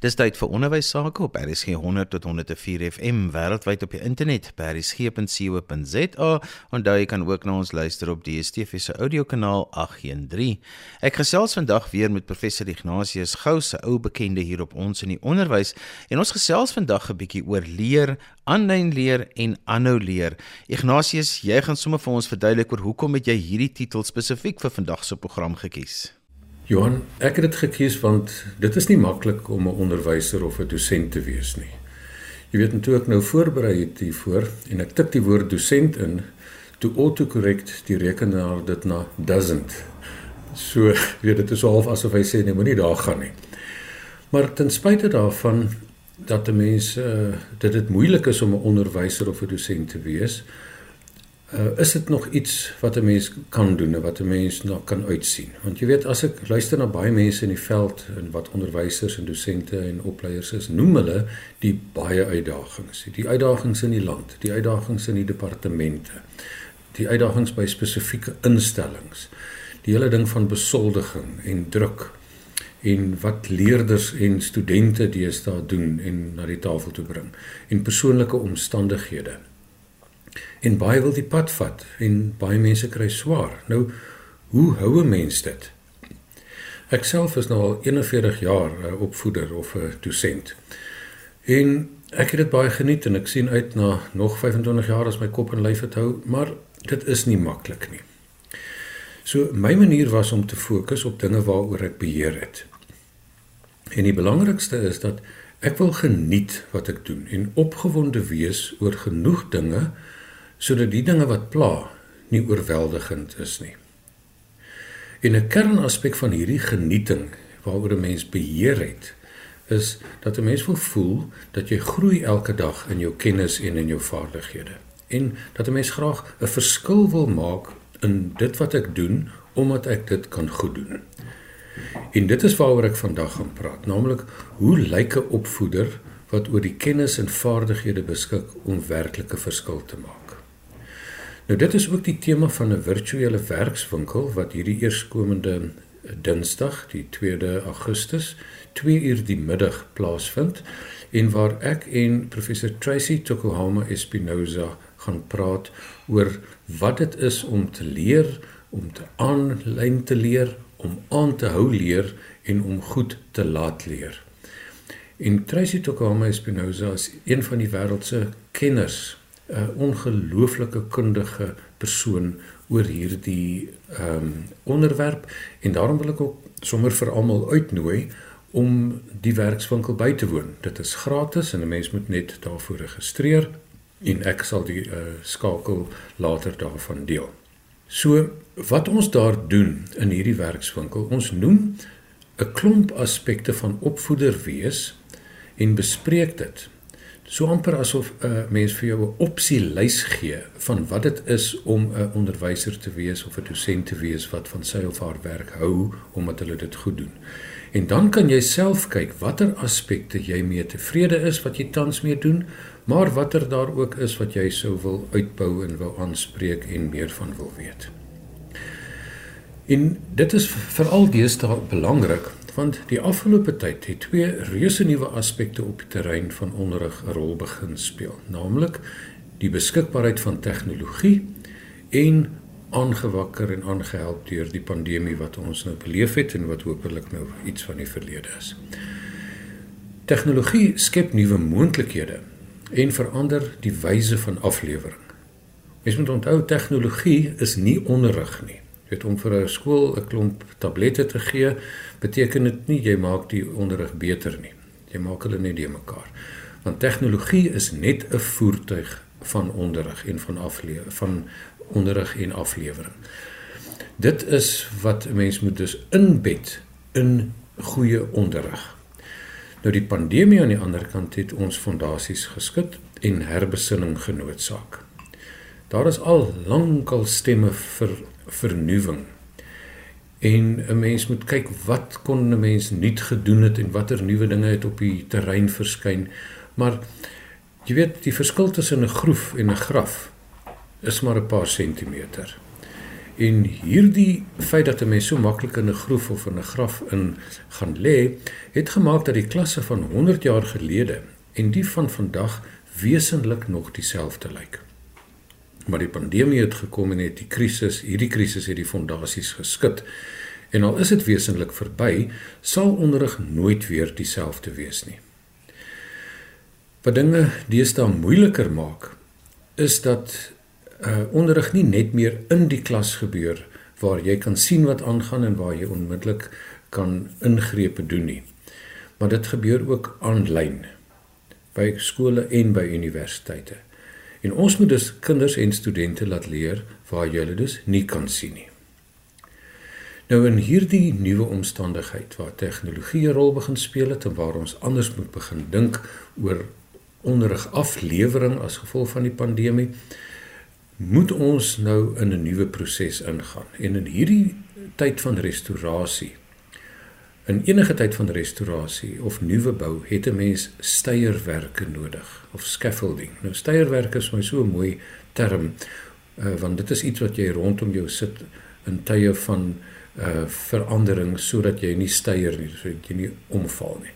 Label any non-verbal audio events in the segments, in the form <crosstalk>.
Dis tyd vir onderwys sake op RSG 100 tot 104 FM wêreldwyd op die internet by rsg.co.za. Onthou jy kan ook na ons luister op die DSTV se audiokanaal 813. Ek gesels vandag weer met professor Ignatius Gou, se ou bekende hier op ons in die onderwys en ons gesels vandag 'n bietjie oor leer, aanlyn leer en aanhou leer. Ignatius, jy gaan sommer vir ons verduidelik oor hoekom het jy hierdie titel spesifiek vir vandag se program gekies? Johan, ek het dit gekies want dit is nie maklik om 'n onderwyser of 'n dosent te wees nie. Jy weet net toe ek nou voorberei het hiervoor en ek tik die woord dosent in, toe autocorrect die rekenaar dit na doesn't. So, <laughs> weet dit is half asof hy sê nee, moenie daar gaan nie. Maar ten spyte daarvan dat 'n mens uh, dit dit moeilik is om 'n onderwyser of 'n dosent te wees, Uh, is dit nog iets wat 'n mens kan doen en wat 'n mens nog kan uitsien? Want jy weet as ek luister na baie mense in die veld en wat onderwysers en dosente en opleiers is, noem hulle die baie uitdagings. Die uitdagings in die land, die uitdagings in die departemente, die uitdagings by spesifieke instellings. Die hele ding van besoldiging en druk en wat leerders en studente deesdae doen en na die tafel toe bring en persoonlike omstandighede en baie wil die pad vat en baie mense kry swaar. Nou hoe hou 'n mens dit? Ek self is nou al 41 jaar 'n opvoeder of 'n dosent. En ek het dit baie geniet en ek sien uit na nog 25 jaar as my kop en lyf het hou, maar dit is nie maklik nie. So my manier was om te fokus op dinge waaroor ek beheer het. En die belangrikste is dat ek wil geniet wat ek doen en opgewonde wees oor genoeg dinge sodat die dinge wat pla nie oorweldigend is nie. En 'n kernaspek van hierdie genieting waaroor 'n mens beheer het, is dat 'n mens wil voel dat jy groei elke dag in jou kennis en in jou vaardighede en dat 'n mens graag 'n verskil wil maak in dit wat ek doen omdat ek dit kan goed doen. En dit is waaroor ek vandag gaan praat, naamlik hoe lyk 'n opvoeder wat oor die kennis en vaardighede beskik om werklike verskil te maak. Nou dit is ook die tema van 'n virtuele werkswinkel wat hierdie eerskomende Dinsdag, die 2de Augustus, 2 uur die middag plaasvind en waar ek en professor Tracy Tokuhama Espinosa gaan praat oor wat dit is om te leer, om te aanlyn te leer, om aan te hou leer en om goed te laat leer. En Tracy Tokuhama Espinosa is een van die wêreld se kenners 'n ongelooflike kundige persoon oor hierdie ehm um, onderwerp en daarom wil ek ook sommer vir almal uitnooi om die werkswinkel by te woon. Dit is gratis en 'n mens moet net daarvoor registreer en ek sal die uh, skakel later daarvan deel. So wat ons daar doen in hierdie werkswinkel, ons noem 'n klomp aspekte van opvoeder wees en bespreek dit so amper asof 'n uh, mens vir jou 'n opsielys gee van wat dit is om 'n onderwyser te wees of 'n dosent te wees wat van sy of haar werk hou omdat hulle dit goed doen. En dan kan jy self kyk watter aspekte jy mee tevrede is wat jy tans mee doen, maar watter daar ook is wat jy sou wil uitbou en wou aanspreek en meer van wil weet. En dit is veral deesdae belangrik want die afgelope tyd het twee reuse nuwe aspekte op die terrein van onderrig 'n rol begin speel, naamlik die beskikbaarheid van tegnologie en aangewakker en aangehelp deur die pandemie wat ons nou beleef het en wat hopelik nou iets van die verlede is. Tegnologie skep nuwe moontlikhede en verander die wyse van aflewering. Mens moet onthou tegnologie is nie onderrig nie weet om vir 'n skool 'n klomp tablette te gee beteken dit nie jy maak die onderrig beter nie. Jy maak hulle net die mekaar. Want tegnologie is net 'n voertuig van onderrig en van aflewer van onderrig en aflewering. Dit is wat 'n mens moet dus inbed in goeie onderrig. Nou die pandemie aan die ander kant het ons fondasies geskit en herbesinning genootsaak daar is al lankal stemme vir vernuwing. En 'n mens moet kyk wat kon 'n mens nuut gedoen het en watter nuwe dinge het op die terrein verskyn. Maar jy weet die verskil tussen 'n groef en 'n graf is maar 'n paar sentimeter. En hierdie feit dat 'n mens so maklik in 'n groef of in 'n graf in gaan lê, het gemaak dat die klasse van 100 jaar gelede en die van vandag wesentlik nog dieselfde lyk. Maar die pandemie het gekom en het die krisis, hierdie krisis het die fondasies geskit. En al is dit wesentlik verby, sal onderrig nooit weer dieselfde wees nie. Wat dinge deesdae moeiliker maak, is dat uh onderrig nie net meer in die klas gebeur waar jy kan sien wat aangaan en waar jy onmiddellik kan ingrepe doen nie. Maar dit gebeur ook aanlyn by skole en by universiteite. En ons moet dus kinders en studente laat leer waar jy hulle dus nie kan sien nie. Nou in hierdie nuwe omstandigheid waar tegnologie 'n rol begin speel het en waar ons anders moet begin dink oor onderrig aflewering as gevolg van die pandemie, moet ons nou in 'n nuwe proses ingaan. En in hierdie tyd van restaurasie In enige tyd van restaurasie of nuwe bou het 'n mens steierwerke nodig of scaffolding. Nou steierwerke is my so 'n mooi term uh, want dit is iets wat jy rondom jou sit in tye van uh verandering sodat jy nie steier nie, sodat jy nie omval nie.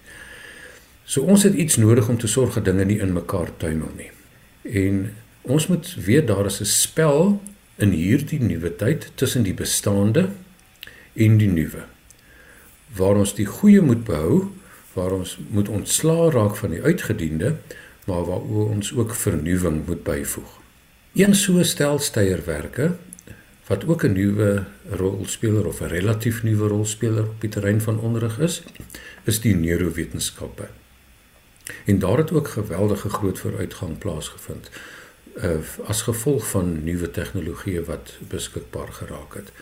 So ons het iets nodig om te sorg dat dinge nie in mekaar tuimel nie. En ons moet weet daar is 'n spel in hierdie nuwe tyd tussen die bestaande en die nuwe waar ons die goeie moet behou, waar ons moet ontslaa raak van die uitgediende, maar waar ons ook vernuwing moet byvoeg. Een so stel steierwerke wat ook 'n nuwe rolspeler of 'n relatief nuwe rolspeler op die terrein van onderrig is, is die neurowetenskappe. En daar het ook geweldige groot vooruitgang plaasgevind uh, as gevolg van nuwe tegnologieë wat beskikbaar geraak het.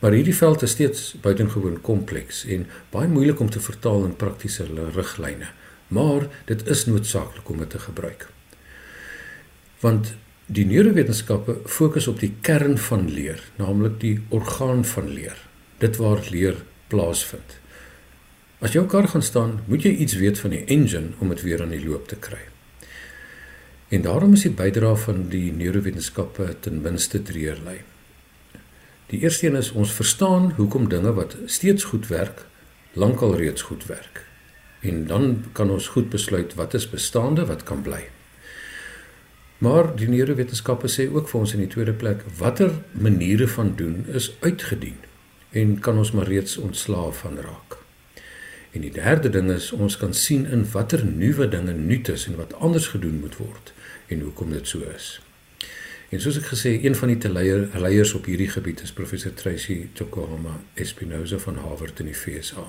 Maar hierdie veld is steeds buitengewoon kompleks en baie moeilik om te vertaal in praktiese riglyne. Maar dit is noodsaaklik om dit te gebruik. Want die neurowetenskappe fokus op die kern van leer, naamlik die orgaan van leer. Dit waar leer plaasvind. As jou kar gaan staan, moet jy iets weet van die engine om dit weer aan die loop te kry. En daarom is die bydrae van die neurowetenskappe ten minste drieërlei. Die eerste een is ons verstaan hoekom dinge wat steeds goed werk, lankal reeds goed werk. En dan kan ons goed besluit wat is bestaande, wat kan bly. Maar die neurowetenskappe sê ook vir ons in die tweede plek watter maniere van doen is uitgedien en kan ons maar reeds ontslaaf van raak. En die derde ding is ons kan sien in watter nuwe dinge nuut is en wat anders gedoen moet word en hoekom dit so is. En soos ek gesê, een van die leier, leiers op hierdie gebied is professor Tracy Tokohama Espinosa van Harvard in die VSA.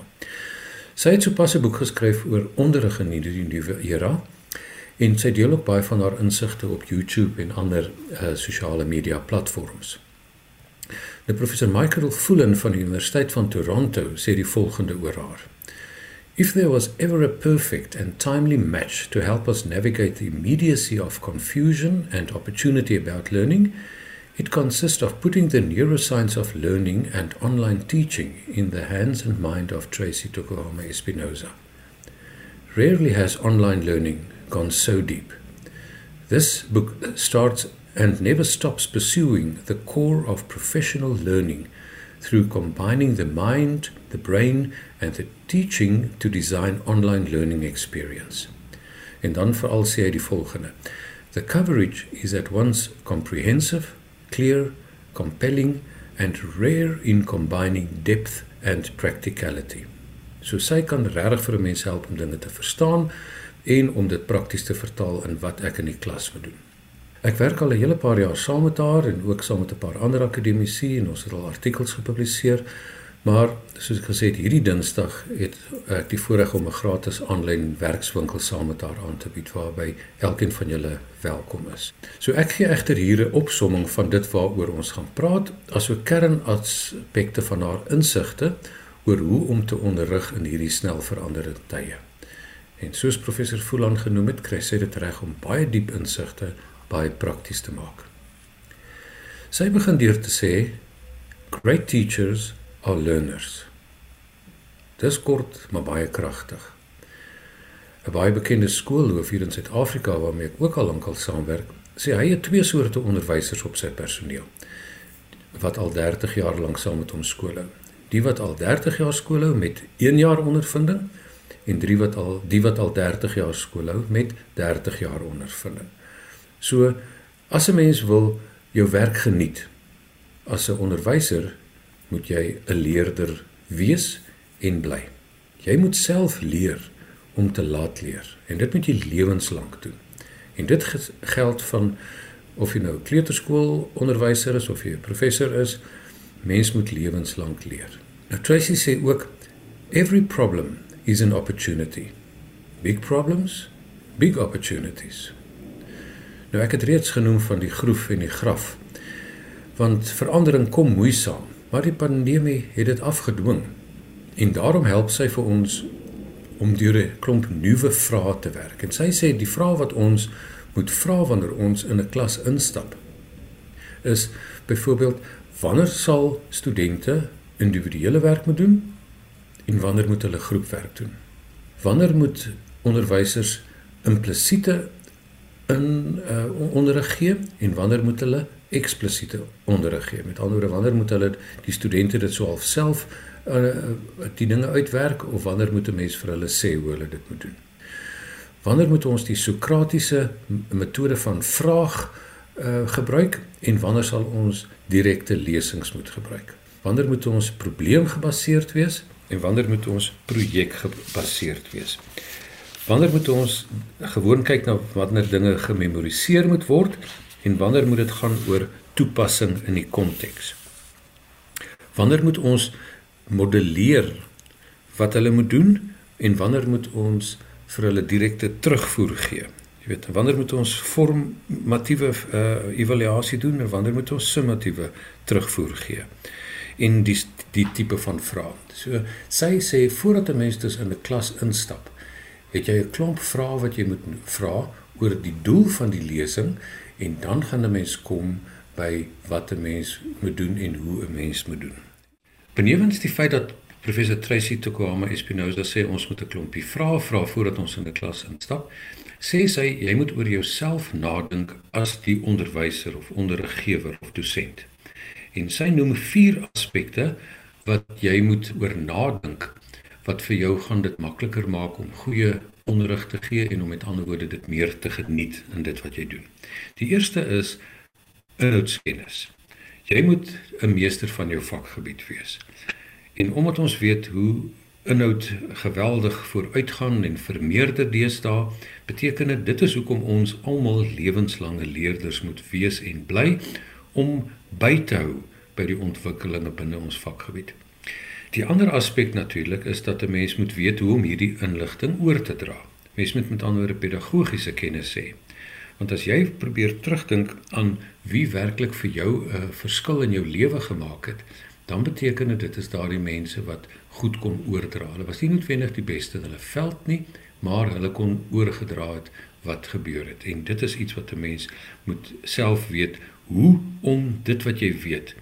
Sy het sopas 'n boek geskryf oor onderrig in hierdie nuwe era en sy deel ook baie van haar insigte op YouTube en ander uh, sosiale media platforms. Die professor Michael Fullen van die Universiteit van Toronto sê die volgende oor haar. If there was ever a perfect and timely match to help us navigate the immediacy of confusion and opportunity about learning, it consists of putting the neuroscience of learning and online teaching in the hands and mind of Tracy Tokuhama Espinosa. Rarely has online learning gone so deep. This book starts and never stops pursuing the core of professional learning through combining the mind, the brain, and the teaching to design online learning experience. En dan veral sê hy die volgende: The coverage is at once comprehensive, clear, compelling and rare in combining depth and practicality. So sy kan regtig vir 'n mens help om dinge te verstaan en om dit prakties te vertaal in wat ek in die klas moet doen. Ek werk al 'n hele paar jaar saam met haar en ook saam met 'n paar ander akademici en ons het al artikels gepubliseer. Maar soos ek gesê het, hierdie Dinsdag het ek die voorreg om 'n gratis aanlyn werkswinkel saam met haar aan te bied waarby elkeen van julle welkom is. So ek gee egter hier 'n opsomming van dit waaroor ons gaan praat, asook kernaspekte van haar insigte oor hoe om te onderrig in hierdie snel veranderende tye. En soos professor Fulan genoem het, kry sy dit reg om baie diep insigte baie prakties te maak. Sy begin deur te sê great teachers are learners. Dis kort maar baie kragtig. 'n Baie bekende skoolhoof hier in Suid-Afrika waarmee ek ook al lankal saamwerk, sê hy het twee soorte onderwysers op sy personeel. wat al 30 jaar lank saam met hom skool hou. Die wat al 30 jaar skool hou met 1 jaar ondervinding en drie wat al die wat al 30 jaar skool hou met 30 jaar ondervinding. So as 'n mens wil jou werk geniet as 'n onderwyser, moet jy 'n leerder wees en bly. Jy moet self leer om te laat leer en dit moet jy lewenslank doen. En dit geld van of jy nou kleuterskool onderwyser is of jy 'n professor is, mens moet lewenslank leer. Nou Tracy sê ook every problem is an opportunity. Big problems, big opportunities. Nou ek het reeds genoem van die groef en die graf. Want verandering kom moeisaam, maar die pandemie het dit afgedwing. En daarom help sy vir ons om deur 'n klomp nuwe vrae te werk. En sy sê die vrae wat ons moet vra wanneer ons in 'n klas instap is byvoorbeeld wanneer sal studente individuele werk moet doen en wanneer moet hulle groepwerk doen? Wanneer moet onderwysers implisiete in uh, onderrig gee en wanneer moet hulle eksplisiete onderrig gee? Met ander woorde, wanneer moet hulle die studente dit sou self uh, die dinge uitwerk of wanneer moet 'n mens vir hulle sê hoe hulle dit moet doen? Wanneer moet ons die sokratiese metode van vraag uh, gebruik en wanneer sal ons direkte lesings moet gebruik? Wanneer moet ons probleemgebaseerd wees en wanneer moet ons projekgebaseerd wees? Wanneer moet ons gewoon kyk na wanneer dinge gememoriseer moet word en wanneer moet dit gaan oor toepassing in die konteks? Wanneer moet ons modelleer wat hulle moet doen en wanneer moet ons vir hulle direkte terugvoer gee? Jy weet, wanneer moet ons formatiewe uh, evaluasie doen en wanneer moet ons summatiewe terugvoer gee? en die die tipe van vrae. So sy sê voordat 'n mens dus in 'n klas instap, het jy 'n klomp vrae wat jy moet vra oor die doel van die lesing en dan gaan 'n mens kom by wat 'n mens moet doen en hoe 'n mens moet doen. Benewens die feit dat professor Tracy Tokwama Espinosa sê ons moet 'n klompie vrae vra voordat ons in 'n klas instap, sê sy jy moet oor jouself nadink as die onderwyser of onderriggewer of dosent. En sy noem vier aspekte wat jy moet oor nadink wat vir jou gaan dit makliker maak om goeie onderrig te gee en om met ander woorde dit meer te geniet in dit wat jy doen. Die eerste is inhoudskennis. Jy moet 'n meester van jou vakgebied wees. En omdat ons weet hoe inhoud geweldig vooruitgaan en vermeerder deesdae, beteken dit dit is hoekom ons almal lewenslange leerders moet wees en bly om by te hou by die ontwikkelinge binne ons vakgebied. Die ander aspek natuurlik is dat 'n mens moet weet hoe om hierdie inligting oor te dra. Mens moet met ander woorde pedagogiese kennis hê. Want as jy probeer terugdink aan wie werklik vir jou 'n uh, verskil in jou lewe gemaak het, dan beteken dit is daardie mense wat goed kon oordra. Hulle was nie noodwendig die beste in hulle veld nie, maar hulle kon oorgedra het wat gebeur het. En dit is iets wat 'n mens moet self weet hoe om dit wat jy weet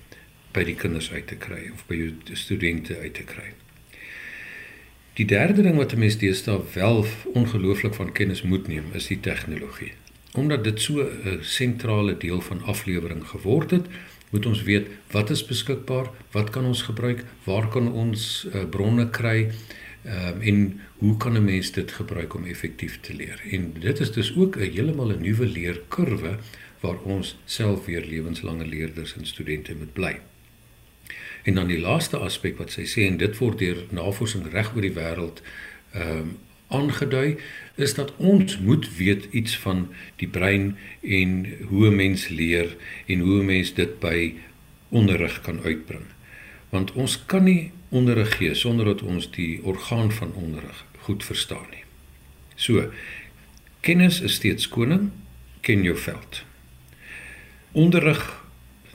by die kinders uit te kry of by jou studente uit te kry. Die derde ding wat 'n mens deesdae wel ongelooflik van kennis moet neem, is die tegnologie. Omdat dit so 'n sentrale deel van aflewering geword het, moet ons weet wat is beskikbaar, wat kan ons gebruik, waar kan ons uh, bronne kry um, en hoe kan 'n mens dit gebruik om effektief te leer. En dit is dus ook 'n heeltemal 'n nuwe leerkurwe waar ons self weer lewenslange leerders en studente moet bly. En dan die laaste aspek wat sy sê en dit word deur navorsing reg oor die wêreld ehm um, aangedui is dat ons moet weet iets van die brein en hoe 'n mens leer en hoe 'n mens dit by onderrig kan uitbring. Want ons kan nie onderrig gee sonder dat ons die orgaan van onderrig goed verstaan nie. So, kennis is steeds koning, ken jou veld. Onderrig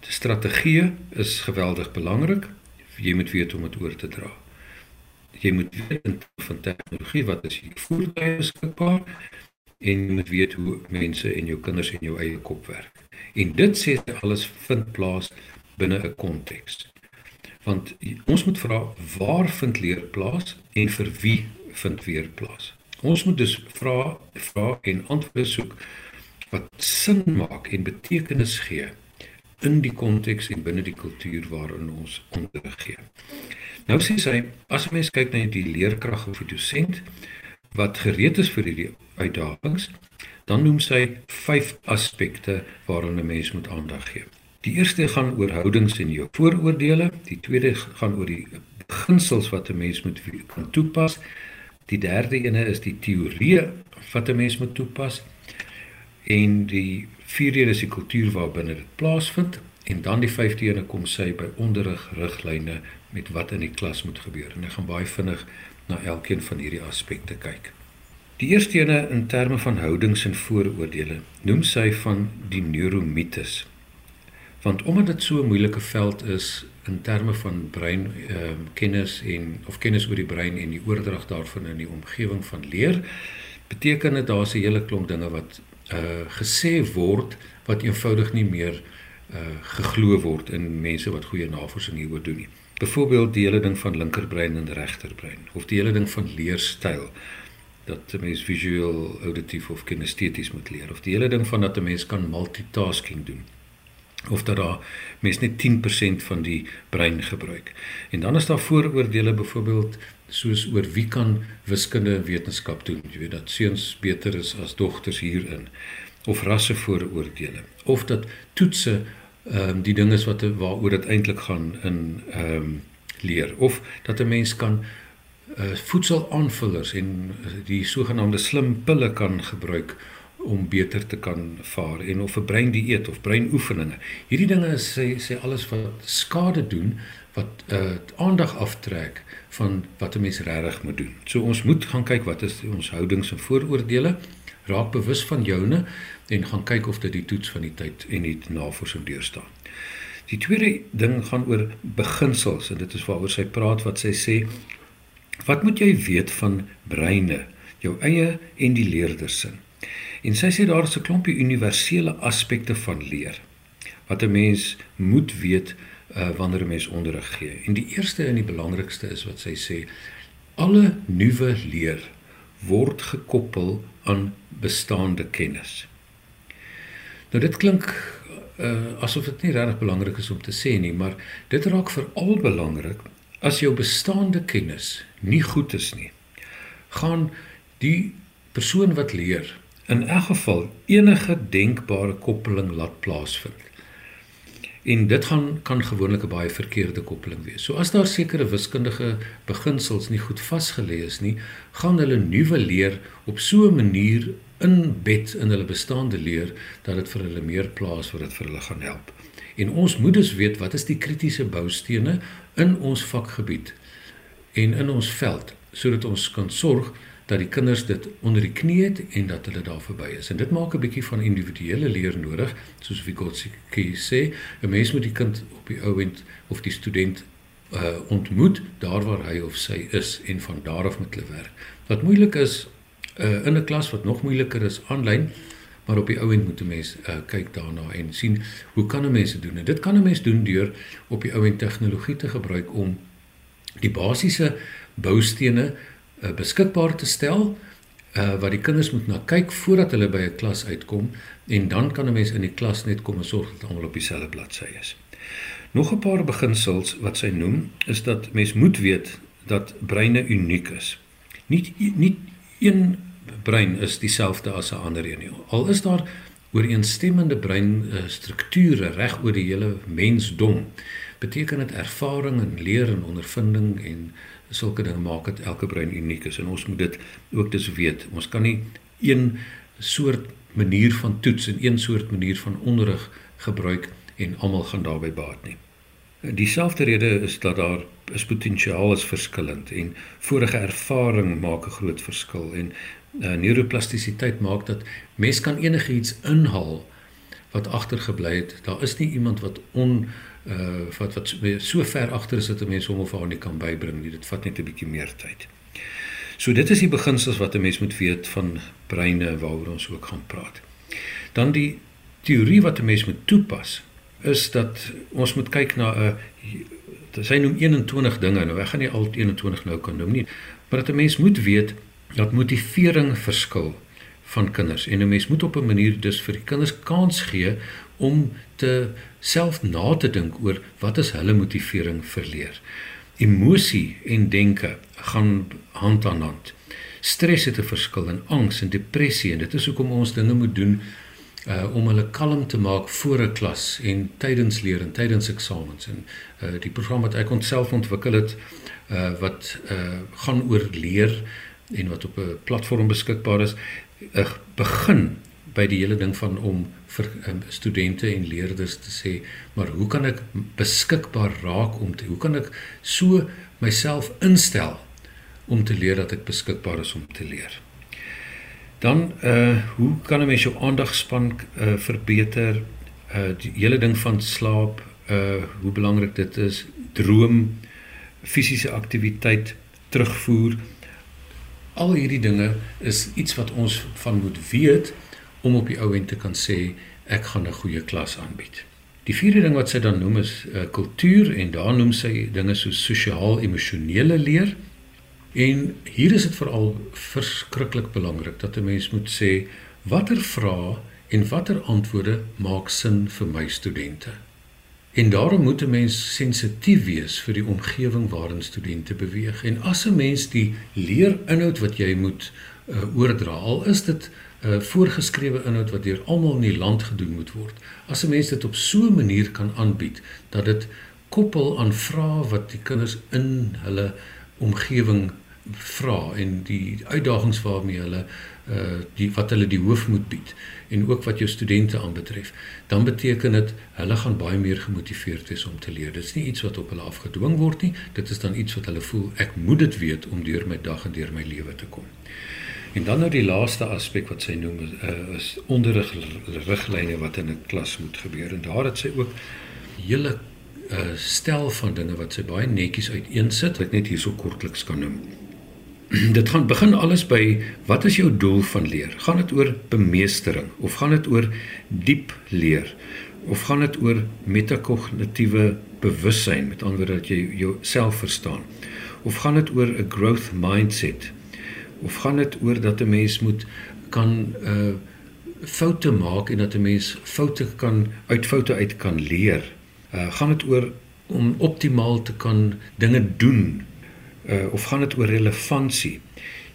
strategie is geweldig belangrik. Jy moet weet hoe om dit oor te dra. Jy moet weet van tegnologie wat is hier voertuie beskikbaar en jy moet weet hoe mense en jou kinders en jou eie kop werk. En dit sê alles vind plaas binne 'n konteks. Want ons moet vra waar vind leer plaas en vir wie vind weer plaas. Ons moet dus vra vra en antwoorde soek wat sin maak en betekenis gee in die konteks en binne die kultuur waarin ons onderrig gee. Nou sê sy as mens kyk na die leerkrag of die dosent wat gereed is vir hierdie uitdagings, dan noem sy vyf aspekte waaraan 'n mens moet aandag gee. Die eerste gaan oor houdings en jou vooroordeele, die tweede gaan oor die beginsels wat 'n mens moet kan toepas. Die derde ene is die teorie wat 'n mens moet toepas. En die vierde is die kultuur waarbinne dit plaasvind en dan die vyfde ene kom sy by onderrig riglyne met wat in die klas moet gebeur. En ek gaan baie vinnig na elkeen van hierdie aspekte kyk. Die eerste ene in terme van houdings en vooroordeele noem sy van die neuromites. Want omdat dit so 'n moeilike veld is in terme van brein ehm uh, kennis en of kennis oor die brein en die oordrag daarvan in die omgewing van leer, beteken dit daar's 'n hele klomp dinge wat uh gesê word wat eenvoudig nie meer uh geglo word in mense wat goeie navorsing hieroor doen nie. Byvoorbeeld die hele ding van linkerbrein en regterbrein of die hele ding van leerstyl dat 'n mens visueel, auditief of kinesteties moet leer of die hele ding van dat 'n mens kan multitasking doen of dat daar mens net 10% van die brein gebruik. En dan is daar vooroordeele byvoorbeeld soos oor wie kan wiskunde en wetenskap doen. Jy weet dat seuns beter is as dogters hierin of rasse vooroordeele of dat toetse ehm um, die dinge is wat waaroor dit eintlik gaan in ehm um, leer of dat 'n mens kan uh, voedselaanvullers en die sogenaamde slim pille kan gebruik om beter te kan vaar en of 'n breindieet of breinoefeninge. Hierdie dinge sê sê alles wat skade doen wat uh aandag aftrek van wat 'n mens regtig moet doen. So ons moet gaan kyk wat is ons houdings en vooroordeele, raak bewus van joune en gaan kyk of dit die toets van die tyd en die navorsing deurstaan. Die tweede ding gaan oor beginsels en dit is waaroor sy praat wat sy sê wat moet jy weet van breine, jou eie en die leerder se. En sy sê daar is 'n klompie universele aspekte van leer wat 'n mens moet weet uh, wanneer 'n mens onderrig gee. En die eerste en die belangrikste is wat sy sê alle nuwe leer word gekoppel aan bestaande kennis. Nou dit klink uh, asof dit nie regtig belangrik is om te sê nie, maar dit raak veral belangrik as jou bestaande kennis nie goed is nie. Gaan die persoon wat leer in elk geval enige denkbare koppeling laat plaasvind. En dit gaan kan gewoonlik 'n baie verkeerde koppeling wees. So as daar sekere wiskundige beginsels nie goed vasgelê is nie, gaan hulle nuwe leer op so 'n manier inbed in hulle bestaande leer dat dit vir hulle meer plaas wat dit vir hulle gaan help. En ons moet dus weet wat is die kritiese boustene in ons vakgebied en in ons veld sodat ons kan sorg dat die kinders dit onder die knie het en dat hulle daar verby is. En dit maak 'n bietjie van individuele leer nodig, soos Vygotsky sê, 'n mens moet die kind op die ou end of die student uh ontmoet daar waar hy of sy is en van daar af met hulle werk. Wat moeilik is uh in 'n klas wat nog moeiliker is aanlyn, maar op die ou end moet 'n mens uh kyk daarna en sien hoe kan 'n mens dit doen? En dit kan 'n mens doen deur op die ou end tegnologie te gebruik om die basiese boustene uh, beskikbaar te stel uh, wat die kinders moet na kyk voordat hulle by 'n klas uitkom en dan kan 'n mens in die klas net kom en sorg dat almal op dieselfde bladsy is. Nog 'n paar beginsels wat sy noem is dat mens moet weet dat breine uniek is. Nie nie een brein is dieselfde as 'n ander een nie. Al is daar ooreenstemmende breinstrukture reg oor die hele mensdom, beteken dit ervaring en leer en ondervinding en sulke dinge maak dit elke brein uniek is en ons moet dit ook dis weet. Ons kan nie een soort manier van toets en een soort manier van onderrig gebruik en almal gaan daarbey baat nie. Dieselfde rede is dat daar is potensiaal is verskillend en vorige ervaring maak 'n groot verskil en uh, neuroplastisiteit maak dat mens kan enigiets inhaal wat agtergebly het. Daar is nie iemand wat on uh wat wat so ver agter is dat 'n mens hom of haar nie kan bybring nie. Dit vat net 'n bietjie meer tyd. So dit is die beginsels wat 'n mens moet weet van breine waaroor ons ook gaan praat. Dan die teorie wat 'n mens moet toepas is dat ons moet kyk na 'n sy noem 21 dinge. Nou ek gaan nie al 21 nou kan noem nie, maar dat 'n mens moet weet dat motivering verskil van kinders en 'n mens moet op 'n manier dus vir die kinders kans gee om te self na te dink oor wat is hulle motivering vir leer. Emosie en denke gaan hand aan hand. Stres het 'n verskil in angs en depressie en dit is hoekom ons dinge moet doen uh om hulle kalm te maak voor 'n klas en tydens leer en tydens eksamens en uh die program wat ek ontself ontwikkel het uh wat uh gaan oor leer en wat op 'n platform beskikbaar is uh, begin by die hele ding van om vir um, studente en leerders te sê maar hoe kan ek beskikbaar raak om te hoe kan ek so myself instel om te leer dat ek beskikbaar is om te leer Dan uh hoe kan 'n mens jou aandagspan uh verbeter? Uh die hele ding van slaap, uh hoe belangrik dit is, droom, fisiese aktiwiteit, terugvoer. Al hierdie dinge is iets wat ons van moet weet om op die ou end te kan sê ek gaan 'n goeie klas aanbied. Die vierde ding wat sy dan noem is uh, kultuur en daar noem sy dinge soos sosiaal-emosionele leer. En hier is dit veral verskriklik belangrik dat 'n mens moet sê watter vrae en watter antwoorde maak sin vir my studente. En daarom moet 'n mens sensitief wees vir die omgewing waarin studente beweeg. En as 'n mens die leerinhoud wat jy moet uh, oordra, al is dit uh, voorgeskrewe inhoud wat deur almal in die land gedoen moet word. As 'n mens dit op so 'n manier kan aanbied dat dit koppel aan vrae wat die kinders in hulle omgewing vra en die uitdagings waarmee hulle uh die wat hulle die hoof moet bied en ook wat jou studente aanbetref dan beteken dit hulle gaan baie meer gemotiveerd wees om te leer. Dit is nie iets wat op hulle afgedwing word nie. Dit is dan iets wat hulle voel ek moet dit weet om deur my dag en deur my lewe te kom en dan nou die laaste aspek wat sy noem uh, is onderrig riglyne wat in 'n klas moet gebeur en daar het sy ook hele uh, stel van dinge wat sy baie netjies uiteensit wat ek net hierso kortliks kan noem. <clears throat> Dit gaan begin alles by wat is jou doel van leer? Gaan dit oor bemeestering of gaan dit oor diep leer? Of gaan dit oor metakognitiewe bewussyn met ander woorde dat jy jouself verstaan? Of gaan dit oor 'n growth mindset? Of gaan dit oor dat 'n mens moet kan uh foute maak en dat 'n mens foute kan uit foute uit kan leer? uh, gaan dit oor om optimaal te kan dinge doen uh, of gaan dit oor relevantie?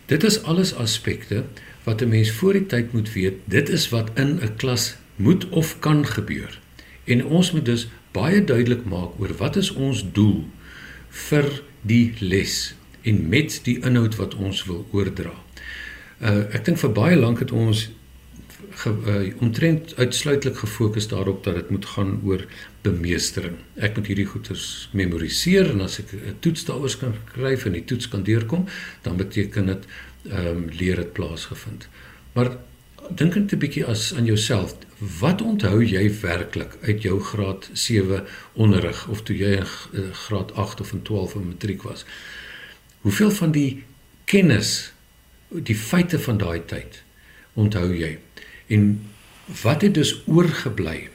Dit is alles aspekte wat 'n mens voor die tyd moet weet dit is wat in 'n klas moet of kan gebeur. En ons moet dus baie duidelik maak oor wat is ons doel vir die les en met die inhoud wat ons wil oordra uh, ek dink vir baie lank het ons ge, uh, omtrent uitsluitlik gefokus daarop dat dit moet gaan oor bemeestering. Ek moet hierdie goeters memoriseer en as ek 'n toets daaroor kan skryf en die toets kan deurkom, dan beteken dit ehm um, leer het plaasgevind. Maar dink net 'n bietjie as aan jouself. Wat onthou jy werklik uit jou graad 7 onderrig of toe jy in uh, graad 8 of in 12 in matriek was? Hoeveel van die kennis, die feite van daai tyd onthou jy? En wat het dus oorgebly?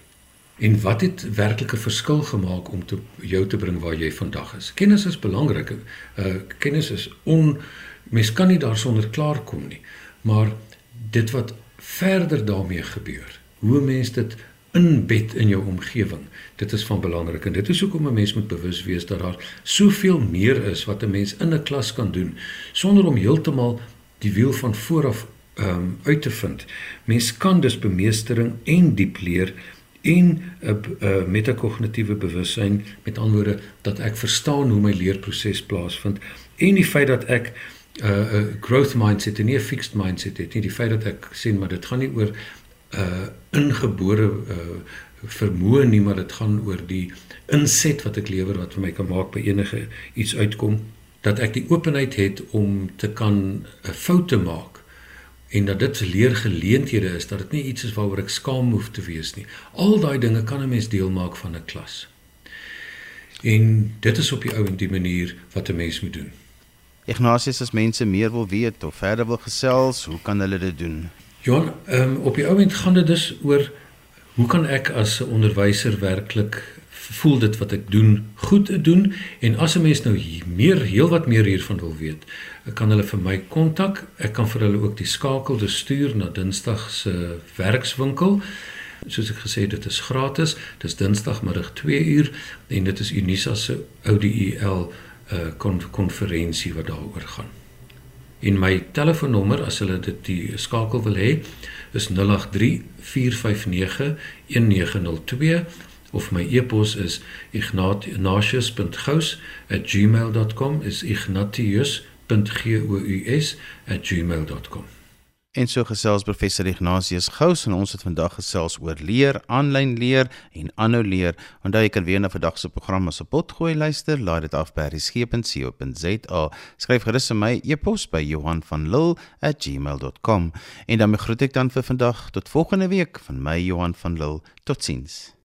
En wat het werklik 'n verskil gemaak om te jou te bring waar jy vandag is? Kennis is belangrik. Uh kennis is on mens kan nie daarsonder klaarkom nie. Maar dit wat verder daarmee gebeur, hoe mense dit inbed in jou omgewing, dit is van belangrik en dit is hoekom 'n mens moet bewus wees dat daar soveel meer is wat 'n mens in 'n klas kan doen sonder om heeltemal die wiel van vooraf um, uit te vind. Mens kan dus bemeestering en diep leer en 'n uh, uh, metakognitiewe bewussyn met anderwoorde dat ek verstaan hoe my leerproses plaasvind en die feit dat ek 'n uh, growth mindset en nie 'n fixed mindset het nie die feit dat ek sien maar dit gaan nie oor uh, ingebore uh, vermoë nie maar dit gaan oor die inset wat ek lewer wat vir my kan maak by enige iets uitkom dat ek die openheid het om te kan 'n uh, foute maak en dat dit leergeleenthede is dat dit nie iets is waaroor ek skaam hoef te wees nie. Al daai dinge kan 'n mens deel maak van 'n klas. En dit is op die ou en die manier wat 'n mens moet doen. Ignatius as mense meer wil weet of verder wil gesels, hoe kan hulle dit doen? Johan, um, op die end gaan dit dus oor hoe kan ek as 'n onderwyser werklik voel dit wat ek doen goed doen en as 'n mens nou hier meer heelwat meer hiervan wil weet, kan hulle vir my kontak. Ek kan vir hulle ook die skakel te stuur na Dinsdag se werkswinkel. Soos ek gesê het, dit is gratis. Dis Dinsdagmiddag 2 uur en dit is Unisa se ODEL uh konferensie wat daaroor gaan. En my telefoonnommer as hulle dit die skakel wil hê is 083 459 1902 of my e-pos is ignatius.gous@gmail.com is ignatius.gous@gmail.com En so gesels professor Ignatius Gous en ons het vandag gesels oor leer, aanlyn leer en aanhou leer. Onthou jy kan weer na vandag se program as 'n potgooi luister, laai dit af by resgep.co.za. Skryf gerus vir my e-pos by Johan van Lille@gmail.com. En dan groet ek dan vir vandag tot volgende week van my Johan van Lille. Totsiens.